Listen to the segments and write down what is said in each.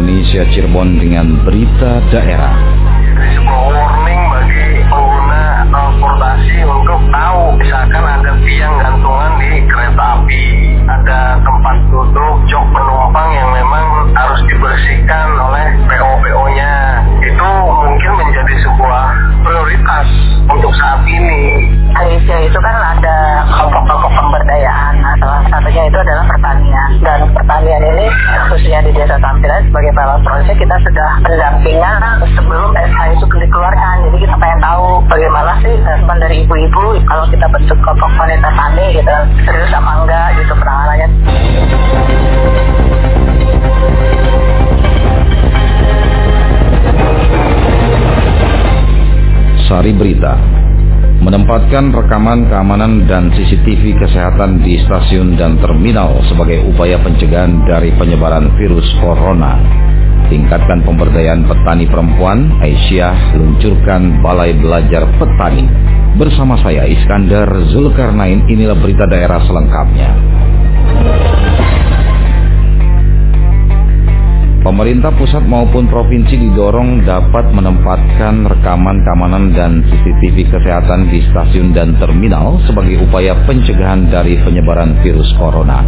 Indonesia Cirebon dengan berita daerah. Sebuah warning bagi pengguna transportasi untuk tahu misalkan ada tiang gantungan di kereta api, ada tempat duduk jok penumpang yang memang harus dibersihkan oleh PO-PO-nya. Itu mungkin menjadi sebuah prioritas untuk saat ini. Indonesia itu kan ada khususnya di desa tampilan sebagai pilot project kita sudah pendampingan sebelum SH itu dikeluarkan. Jadi kita pengen tahu bagaimana sih respon dari ibu-ibu kalau kita bentuk kelompok wanita tani gitu. Serius apa enggak gitu penanganannya. Sari Berita menempatkan rekaman keamanan dan CCTV kesehatan di stasiun dan terminal sebagai upaya pencegahan dari penyebaran virus corona. Tingkatkan pemberdayaan petani perempuan, Aisyah luncurkan Balai Belajar Petani. Bersama saya Iskandar Zulkarnain, inilah berita daerah selengkapnya. Pemerintah pusat maupun provinsi didorong dapat menempatkan rekaman keamanan dan CCTV kesehatan di stasiun dan terminal sebagai upaya pencegahan dari penyebaran virus corona.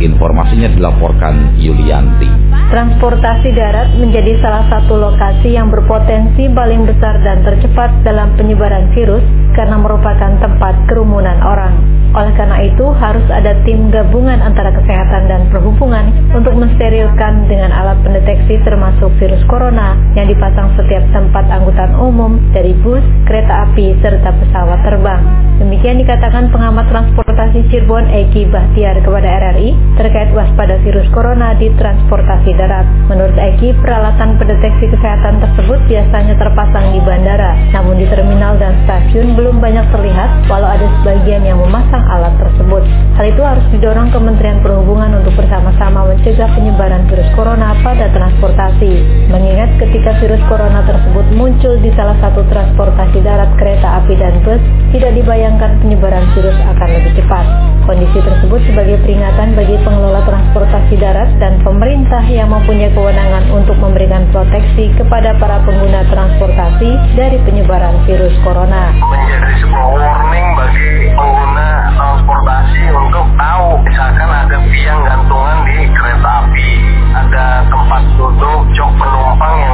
Informasinya dilaporkan Yulianti. Transportasi darat menjadi salah satu lokasi yang berpotensi paling besar dan tercepat dalam penyebaran virus karena merupakan tempat kerumunan orang. Oleh karena itu, harus ada tim gabungan antara kesehatan dan perhubungan untuk mensterilkan dengan alat pendeteksi termasuk virus corona yang dipasang setiap tempat angkutan umum dari bus, kereta api, serta pesawat terbang. Demikian dikatakan pengamat transportasi Cirebon Eki Bahtiar kepada RRI terkait waspada virus corona di transportasi darat. Menurut Eki, peralatan pendeteksi kesehatan tersebut biasanya terpasang di bandara, namun di terminal dan stasiun belum banyak terlihat walau ada sebagian yang memasang alat. Hal itu harus didorong Kementerian Perhubungan untuk bersama-sama mencegah penyebaran virus corona pada transportasi. Mengingat ketika virus corona tersebut muncul di salah satu transportasi darat kereta api dan bus, tidak dibayangkan penyebaran virus akan lebih cepat. Kondisi tersebut sebagai peringatan bagi pengelola transportasi darat dan pemerintah yang mempunyai kewenangan untuk memberikan proteksi kepada para pengguna transportasi dari penyebaran virus corona. Menjadi sebuah warning bagi untuk tahu misalkan ada tiang gantungan di kereta api, ada tempat duduk jok penumpang yang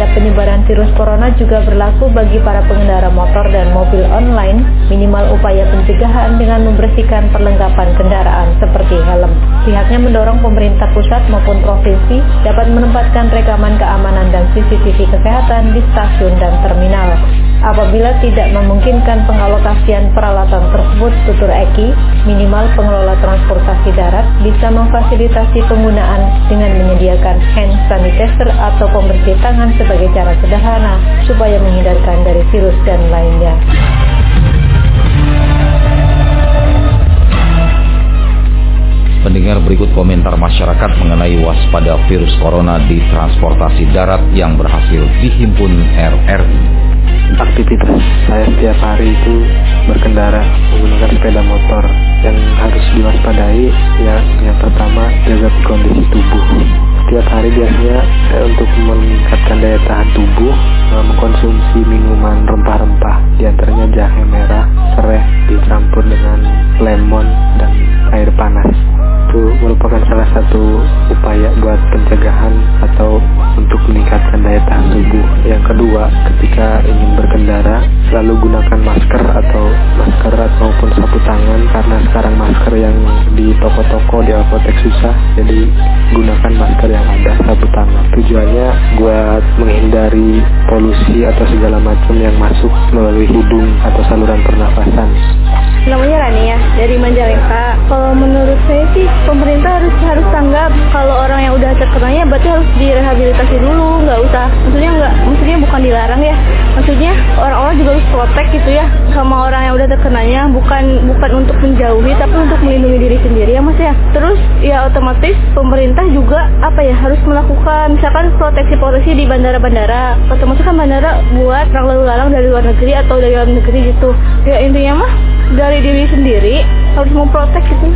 terhadap penyebaran virus corona juga berlaku bagi para pengendara motor dan mobil online minimal upaya pencegahan dengan membersihkan perlengkapan kendaraan seperti helm. Pihaknya mendorong pemerintah pusat maupun provinsi dapat menempatkan rekaman keamanan dan CCTV kesehatan di stasiun dan terminal. Apabila tidak memungkinkan pengalokasian peralatan tersebut, tutur Eki, minimal pengelola transportasi darat bisa memfasilitasi penggunaan dengan menyediakan hand sanitizer atau pembersih tangan sebagai cara sederhana supaya menghindarkan dari virus dan lainnya. Pendengar berikut komentar masyarakat mengenai waspada virus corona di transportasi darat yang berhasil dihimpun RRI. Aktivitas saya setiap hari itu berkendara menggunakan sepeda motor yang harus diwaspadai ya yang pertama jaga kondisi tubuh setiap hari biasanya saya untuk meningkatkan daya tahan tubuh mengkonsumsi minuman rempah-rempah di antaranya jahe merah serai dicampur dengan lemon dan air panas itu merupakan salah satu upaya buat pencegahan atau untuk meningkatkan daya tahan tubuh. Yang kedua, ketika ingin berkendara, selalu gunakan masker atau masker maupun sapu tangan karena sekarang masker yang di toko-toko di apotek susah jadi gunakan masker yang ada satu tangan tujuannya buat menghindari polusi atau segala macam yang masuk melalui hidung atau saluran pernafasan. Namanya Rani ya dari Majalengka. Kalau menurut saya sih pemerintah harus harus tanggap kalau orang yang udah terkenanya berarti harus direhabilitasi dulu nggak usah. Maksudnya nggak maksudnya bukan dilarang ya. Maksudnya orang-orang juga harus protek gitu ya sama orang yang udah terkenanya bukan bukan untuk menjauhi tapi untuk melindungi diri sendiri ya mas ya. Terus ya otomatis pemerintah juga apa ya harus melakukan misalkan proteksi polisi di bandara-bandara otomatis kan bandara buat orang lalu lalang dari luar negeri atau dari dalam negeri gitu. Ya intinya mah dari diri sendiri harus memprotek gitu.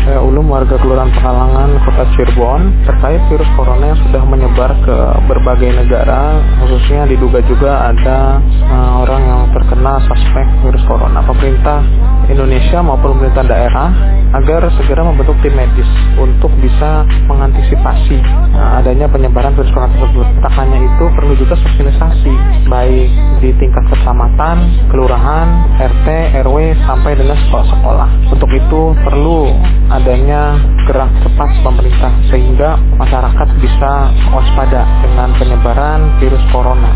Saya Ulum warga Kelurahan Pekalangan Kota Cirebon. Terkait virus corona yang sudah menyebar ke berbagai negara khususnya diduga juga ada uh, orang yang terkena suspek virus corona. Pemerintah Indonesia maupun pemerintah daerah agar segera membentuk tim medis untuk bisa mengantisipasi uh, adanya penyebaran virus corona tersebut tak hanya itu perlu juga sosialisasi baik di tingkat kecamatan, kelurahan, RT, RW sampai dengan sekolah-sekolah untuk itu perlu adanya gerak cepat pemerintah sehingga masyarakat bisa waspada dengan penyebaran virus corona.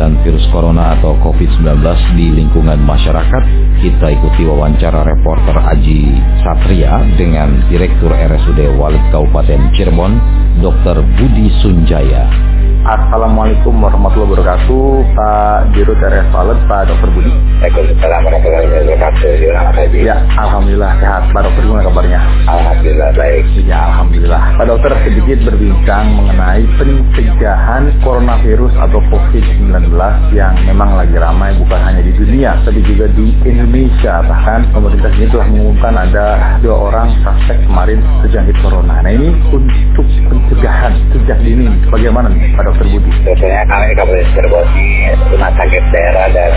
Pencegahan virus corona atau COVID-19 di lingkungan masyarakat, kita ikuti wawancara reporter Aji Satria dengan Direktur RSUD Walid Kabupaten Cirebon, Dr. Budi Sunjaya. Assalamualaikum warahmatullahi wabarakatuh. Pak Dirut RS Palet, Pak Dr. Budi. Waalaikumsalam warahmatullahi wabarakatuh. Ya, Alhamdulillah. Sehat Pak Dokter. Gimana kabarnya? Alhamdulillah baik. Ya, Alhamdulillah. Pak Dokter sedikit berbincang mengenai pencegahan coronavirus atau COVID-19 yang memang lagi ramai bukan hanya di dunia tapi juga di Indonesia. Bahkan pemerintah ini telah mengumumkan ada dua orang suspek kemarin terjangkit corona. Nah ini untuk pencegahan sejak dini bagaimana nih Pak Dokter Budi? Biasanya kami Kabupaten Cirebon ini rumah sakit daerah dan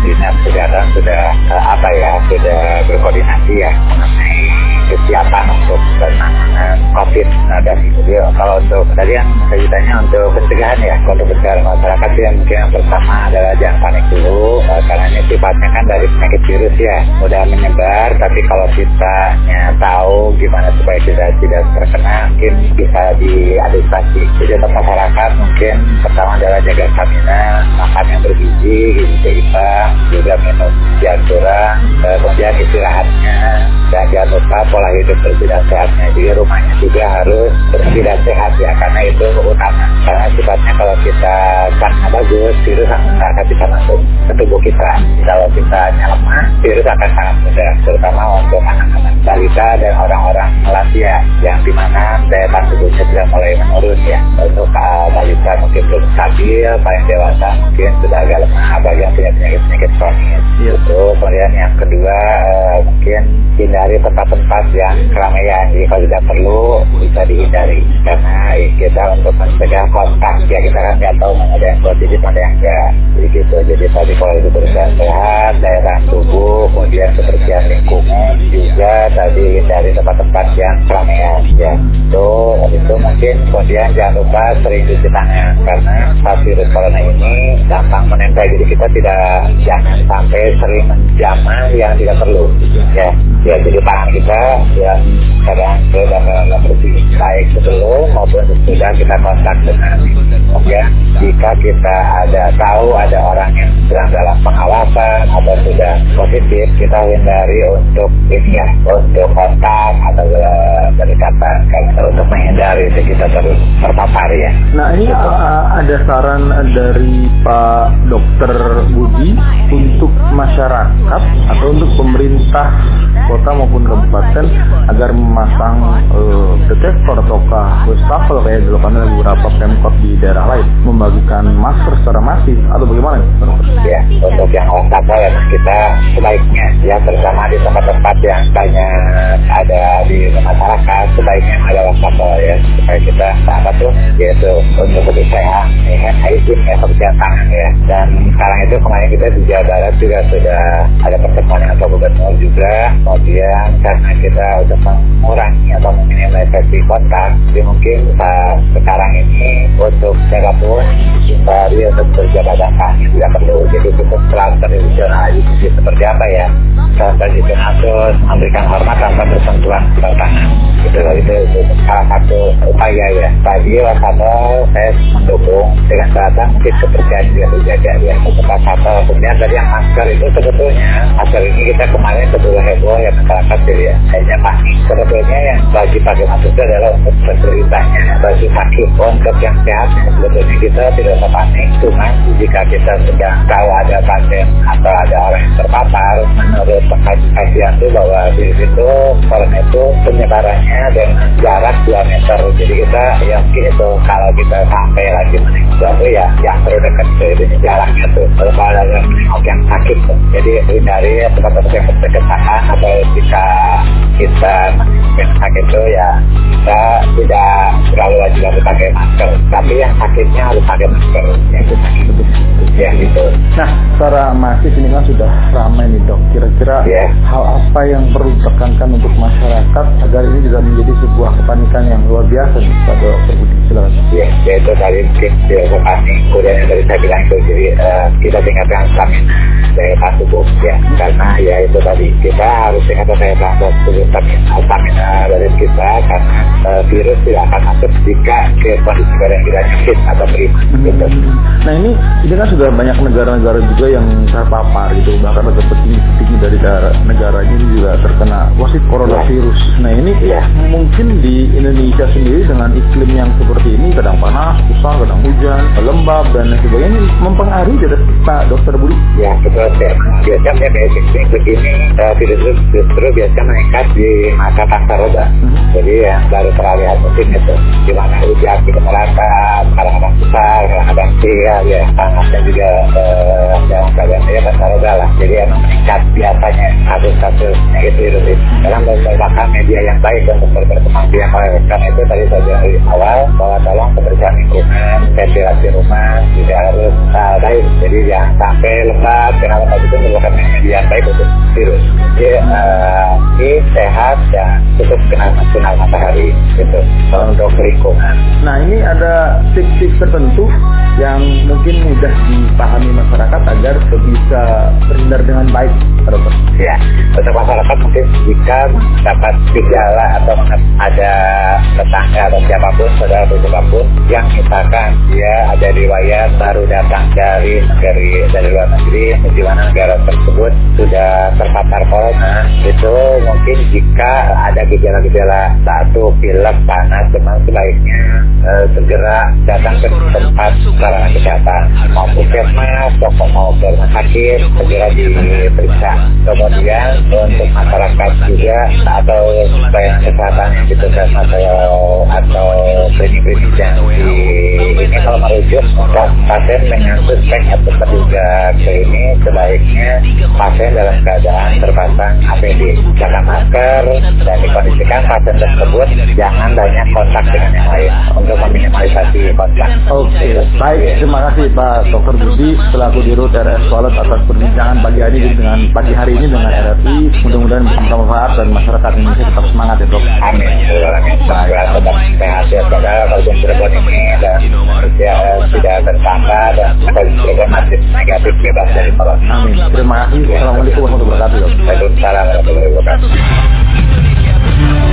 dinas kesehatan sudah uh, apa ya sudah berkoordinasi ya mengenai kesiapan untuk penanganan COVID. Nah itu kalau untuk tadi yang saya tanya untuk pencegahan ya untuk pencegahan masyarakat sih yang mungkin yang pertama adalah jangan panik dulu uh, karena ini sifatnya kan dari penyakit virus ya mudah menyebar tapi kalau kita tahu gimana supaya kita tidak terkena mungkin bisa diantisipasi. Jadi untuk masyarakat mungkin pertama adalah jaga stamina, makan yang bergizi, bersih dan sehatnya. Jadi rumahnya juga harus bersih dan sehat ya, karena itu utama. Karena sifatnya kalau kita sana bagus, virus akan bisa masuk ke tubuh kita. Kalau kita lemah, virus akan sangat mudah, terutama untuk anak-anak balita dan orang-orang lansia yang di mana daya tahan tubuhnya sudah mulai menurun ya. Untuk uh, balita mungkin belum stabil, paling dewasa mungkin sudah agak lemah, bagi yang punya penyakit-penyakit kronis. Iya. Itu kemudian yang kedua uh, mungkin hindari tempat-tempat yang keramaian. Jadi kalau tidak perlu bisa dihindari karena kita untuk mencegah juga tadi hindari kemudian jangan lupa sering cuci tangan karena saat virus corona ini gampang menempel. Jadi kita tidak jangan sampai sering menjamah yang tidak perlu. Ya ya jadi tangan kita ya kadang sudah nggak bersih baik sebelum maupun sesudah kita kontak dengan ya jika kita ada tahu ada orang yang sedang dalam pengawasan atau sudah positif kita hindari untuk ini ya untuk kontak atau berdekatan karena kita terus terpapar ya? Nah ini uh, ada saran dari Pak Dokter Budi untuk masyarakat atau untuk pemerintah kota maupun kabupaten agar memasang uh, detektor ataukah wastafel kayak dilakukan oleh beberapa pemkot di daerah lain membagikan masker secara masif atau bagaimana ya untuk yang wastafel ya kita sebaiknya ya terutama di tempat-tempat yang banyak ada di masyarakat sebaiknya ada wastafel ya supaya kita seangkat tuh yaitu untuk UPTH ya, ISIM ya tangan ya. Dan sekarang itu kemarin kita di Jawa Barat juga sudah ada pertemuan atau gubernur juga. Kemudian karena kita untuk mengurangi atau meminimalisasi kontak jadi mungkin saat sekarang ini untuk Singapura eh, baru untuk berjaga tangan tidak perlu. Jadi cukup pelan tradisional jadi seperti apa ya? Klaster tradisional terus memberikan hormat tanpa bersentuhan tangan. Itu itu salah satu upaya ya tadi wakata saya mendukung dengan kata mungkin kepercayaan dia dijaga ya tempat kata kemudian dari yang masker itu sebetulnya masker ini kita kemarin sebelum heboh ya masyarakat jadi ya hanya panik sebetulnya yang bagi pakai masker itu adalah untuk penderitanya bagi pakai untuk yang sehat sebetulnya kita tidak usah panik cuma jika kita sudah tahu ada pasien atau ada orang yang terpapar menurut pengkajian itu bahwa virus itu corona itu penyebarannya dan jarak 2 meter jadi kita ya mungkin itu kalau kita sampai lagi menengok itu ya yang terdekat itu jaraknya tuh kalau ada yang menengok yang sakit tuh. jadi hindari tempat-tempat yang berdekatan atau jika kita yang sakit itu ya kita tidak terlalu wajib harus pakai masker tapi yang sakitnya harus pakai masker yang itu sakit ya gitu Nah, secara masif ini kan sudah ramai nih dok. Kira-kira Iya. hal apa yang perlu ditekankan untuk masyarakat agar ini tidak menjadi sebuah kepanikan yang luar biasa nih, Pak Dokter Budi? Silakan. ya yaitu tadi mungkin panik kemudian yang tadi saya bilang itu jadi eh, kita tingkatkan stamina daya tahan tubuh ya karena ya itu tadi kita harus tingkatkan daya tahan tubuh stamina, stamina dari kita karena eh, virus tidak akan masuk jika ke kondisi badan kita sakit atau prima gitu. Nah ini ini kan sudah banyak negara-negara juga yang terpapar gitu bahkan ada petinggi-petinggi dari negaranya ini juga terkena wasit coronavirus. Nah ini Iya. mungkin di Indonesia sendiri dengan iklim yang seperti ini kadang panas, susah, kadang hujan, lembab dan lain sebagainya mempengaruhi tidak Pak Dokter Budi? Ya betul sih. Biasanya basic thing begini virus itu justru biasa meningkat di masa pasca roda. Hmm. Jadi yang baru peralihan musim itu, di mana hujan kita merata, kadang-kadang besar, kadang-kadang sial, ya panasnya juga eh, yang keadaan ya pasca roda lah. Jadi emang meningkat biasanya kasus-kasus negatif itu. Dalam merupakan media yang baik untuk berkembang biak karena itu tadi saya bilang di awal bahwa tolong kebersihan lingkungan, ventilasi rumah tidak harus uh, baik. Jadi jangan sampai lembab karena lembab itu merupakan media yang baik untuk virus. Jadi uh, sehat dan cukup kena sinar matahari gitu untuk lingkungan. Nah ini ada tips-tips tertentu yang mungkin mudah dipahami masyarakat agar bisa terhindar dengan baik, Dokter. Ya, untuk masyarakat mungkin jika dapat gejala atau ada tetangga atau siapa pun, saudara atau siapa pun yang misalkan dia ada riwayat baru datang dari negeri dari luar negeri, di mana negara tersebut sudah terpapar corona, itu mungkin jika ada gejala-gejala satu pilek, panas, demam sebaiknya eh, segera datang ke tempat sarana kesehatan mau puskesmas, toko mau ke rumah sakit, segera diperiksa. Kemudian untuk masyarakat juga atau pelayanan kesehatan di puskesmas atau atau klinik-klinik yang di ini kalau merujuk pasien dengan suspek atau terduga ini sebaiknya pasien dalam keadaan terpasang APD, jaga masker dan dikondisikan pasien tersebut jangan banyak kontak dengan yang lain untuk meminimalisasi kontak. Oke, baik. Terima kasih Pak Dr. Budi selaku Dirut RS Wallet atas perbincangan pagi hari ini dengan pagi hari ini dengan RRI. Mudah-mudahan bisa bermanfaat dan masyarakat Indonesia tetap semangat ya dok. Amin. Semoga tetap sehat ya saudara kalau Cirebon ini dan ya, tidak bertambah dan kondisi masih negatif bebas dari corona. Amin. Terima kasih. Assalamualaikum warahmatullahi wabarakatuh. Waalaikumsalam warahmatullahi wabarakatuh.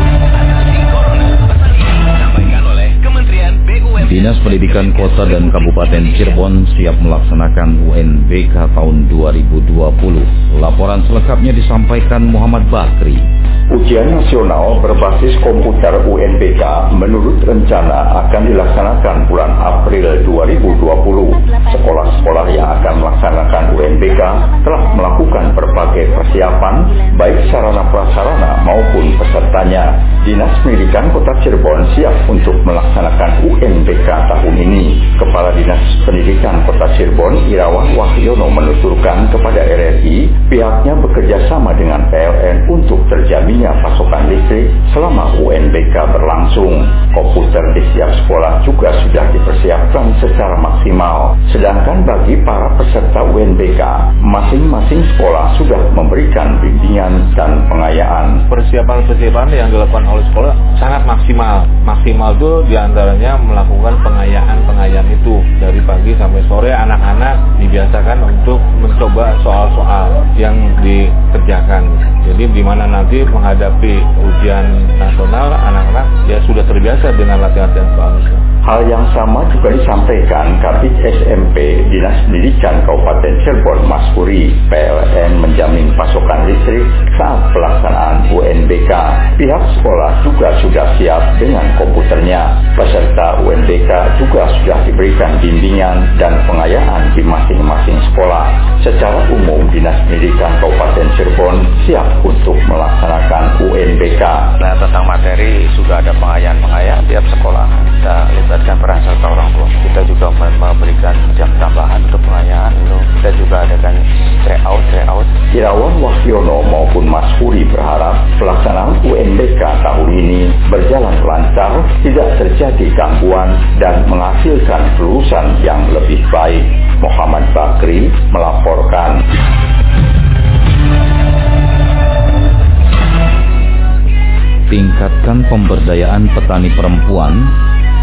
Dinas Pendidikan Kota dan Kabupaten Cirebon siap melaksanakan UNBK tahun 2020. Laporan selengkapnya disampaikan Muhammad Bakri. Ujian nasional berbasis komputer UNBK menurut rencana akan dilaksanakan bulan April 2020. Sekolah-sekolah yang akan melaksanakan UNBK telah melakukan berbagai persiapan baik sarana prasarana maupun pesertanya. Dinas Pendidikan Kota Cirebon siap untuk melaksanakan UNBK tahun ini. Kepala Dinas Pendidikan Kota Cirebon Irawan Wahyono menuturkan kepada RRI pihaknya bekerja sama dengan PLN untuk terjaminnya pasokan listrik selama UNBK berlangsung. Komputer di setiap sekolah juga sudah secara maksimal. Sedangkan bagi para peserta UNBK, masing-masing sekolah sudah memberikan bimbingan dan pengayaan. persiapan-persiapan yang dilakukan oleh sekolah sangat maksimal. Maksimal itu di antaranya melakukan pengayaan-pengayaan itu dari pagi sampai sore anak-anak dibiasakan untuk mencoba soal-soal yang dikerjakan. Jadi di mana nanti menghadapi ujian nasional anak-anak ya sudah terbiasa dengan latihan-latihan soal. Hal yang sama juga disampaikan Kabit SMP Dinas Pendidikan Kabupaten Cirebon Mas Puri. PLN menjamin pasokan listrik saat pelaksanaan UNBK. Pihak sekolah juga sudah siap dengan komputernya. Peserta UNBK juga sudah diberikan bimbingan dan pengayaan di masing-masing sekolah. Secara umum, Dinas Pendidikan Kabupaten Cirebon siap untuk melaksanakan UNBK. Nah, tentang materi sudah ada pengayaan-pengayaan tiap sekolah. Kita melibatkan peran serta orang tua. Juga memberikan jam tambahan untuk pengayaan. Lalu kita juga adakan tryout, tryout. Irawan Wahyono maupun Mas Huri berharap pelaksanaan UNBK tahun ini berjalan lancar, tidak terjadi gangguan, dan menghasilkan lulusan yang lebih baik. Muhammad Bakri melaporkan. Tingkatkan pemberdayaan petani perempuan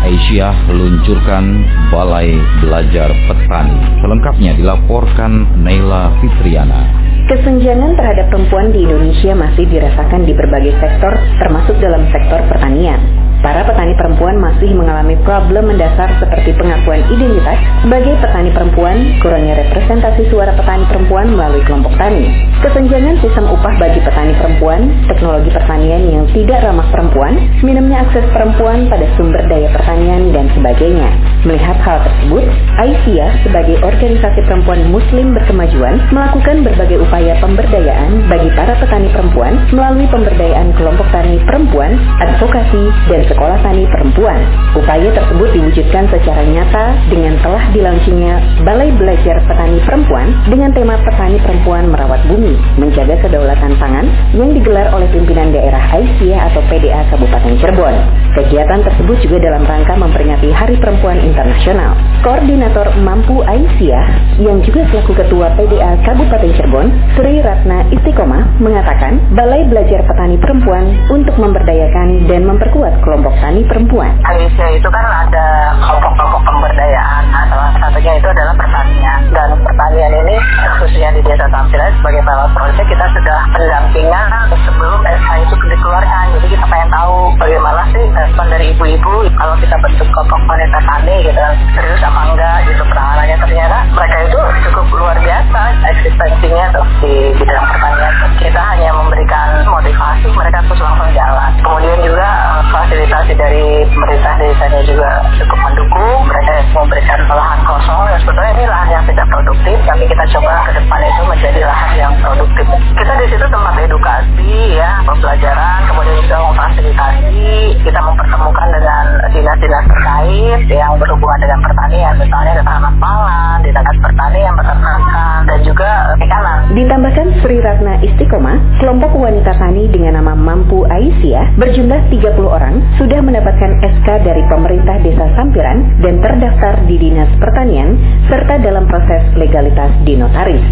Aisyah luncurkan Balai Belajar Petani. Selengkapnya dilaporkan Naila Fitriana. Kesenjangan terhadap perempuan di Indonesia masih dirasakan di berbagai sektor, termasuk dalam sektor pertanian. Para petani perempuan masih mengalami problem mendasar seperti pengakuan identitas sebagai petani perempuan, kurangnya representasi suara petani perempuan melalui kelompok tani, kesenjangan sistem upah bagi petani perempuan, teknologi pertanian yang tidak ramah perempuan, minimnya akses perempuan pada sumber daya pertanian, dan sebagainya. Melihat hal tersebut, Aisyah sebagai organisasi perempuan muslim berkemajuan melakukan berbagai upaya pemberdayaan bagi para petani perempuan melalui pemberdayaan kelompok tani perempuan, advokasi, dan sekolah tani perempuan. Upaya tersebut diwujudkan secara nyata dengan telah dilaunchingnya Balai Belajar Petani Perempuan dengan tema Petani Perempuan Merawat Bumi, menjaga kedaulatan pangan yang digelar oleh pimpinan daerah Aisyah atau PDA Kabupaten Cirebon. Kegiatan tersebut juga dalam rangka memperingati Hari Perempuan Internasional. Koordinator Mampu Aisyah yang juga selaku Ketua PDA Kabupaten Cirebon, Sri Ratna Istiqomah mengatakan Balai Belajar Petani Perempuan untuk memberdayakan dan memperkuat kelompok tani perempuan. Aisyah itu kan ada kelompok-kelompok Ratna Istiqomah, kelompok wanita tani dengan nama Mampu Aisyah berjumlah 30 orang sudah mendapatkan SK dari pemerintah Desa Sampiran dan terdaftar di Dinas Pertanian serta dalam proses legalitas di notaris.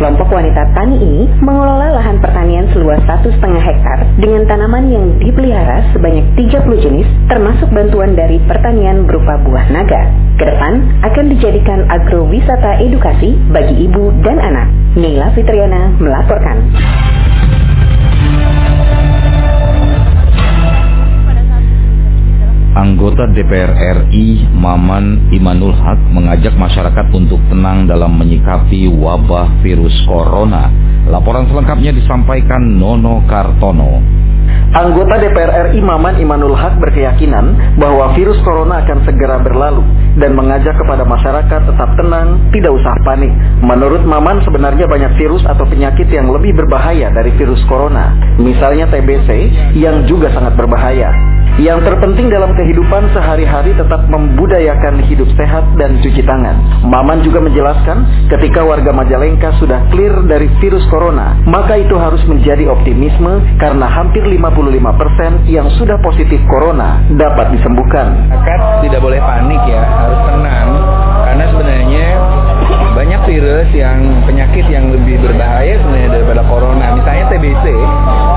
Kelompok wanita tani ini mengelola lahan pertanian seluas 1,5 hektar dengan tanaman yang dipelihara sebanyak 30 jenis termasuk bantuan dari pertanian berupa buah naga. Ke depan akan dijadikan agrowisata edukasi bagi ibu dan anak. Nila Fitriana melaporkan. Anggota DPR RI Maman Imanul Haq mengajak masyarakat untuk tenang dalam menyikapi wabah virus corona. Laporan selengkapnya disampaikan Nono Kartono. Anggota DPR RI Maman Imanul Haq berkeyakinan bahwa virus corona akan segera berlalu dan mengajak kepada masyarakat tetap tenang, tidak usah panik. Menurut Maman sebenarnya banyak virus atau penyakit yang lebih berbahaya dari virus corona, misalnya TBC yang juga sangat berbahaya. Yang terpenting dalam kehidupan sehari-hari tetap membudayakan hidup sehat dan cuci tangan. Maman juga menjelaskan ketika warga Majalengka sudah clear dari virus corona, maka itu harus menjadi optimisme karena hampir 55% yang sudah positif corona dapat disembuhkan. Masyarakat tidak boleh panik ya, harus tenang virus yang penyakit yang lebih berbahaya sebenarnya daripada corona. Misalnya TBC.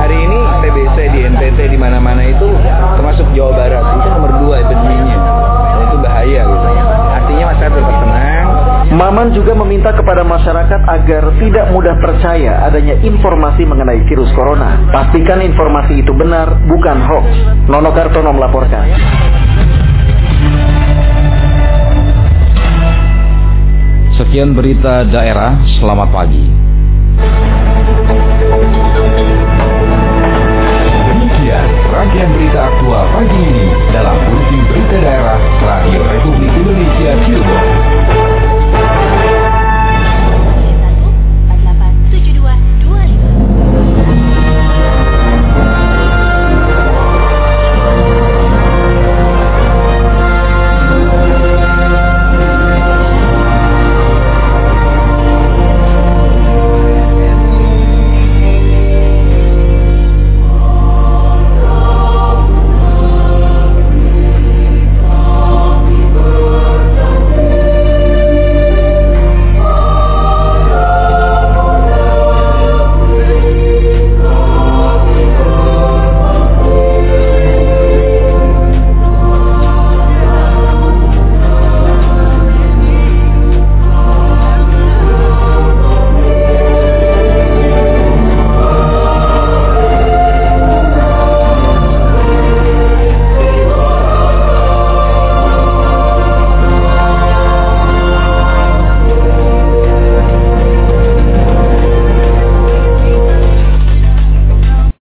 Hari ini TBC di NTT di mana-mana itu termasuk Jawa Barat itu nomor dua epideminya. Dan itu bahaya gitu. Artinya masyarakat tetap tenang, Maman juga meminta kepada masyarakat agar tidak mudah percaya adanya informasi mengenai virus corona. Pastikan informasi itu benar, bukan hoax. Nono Kartono melaporkan. Sekian berita daerah, selamat pagi. Demikian rangkaian berita aktual pagi ini dalam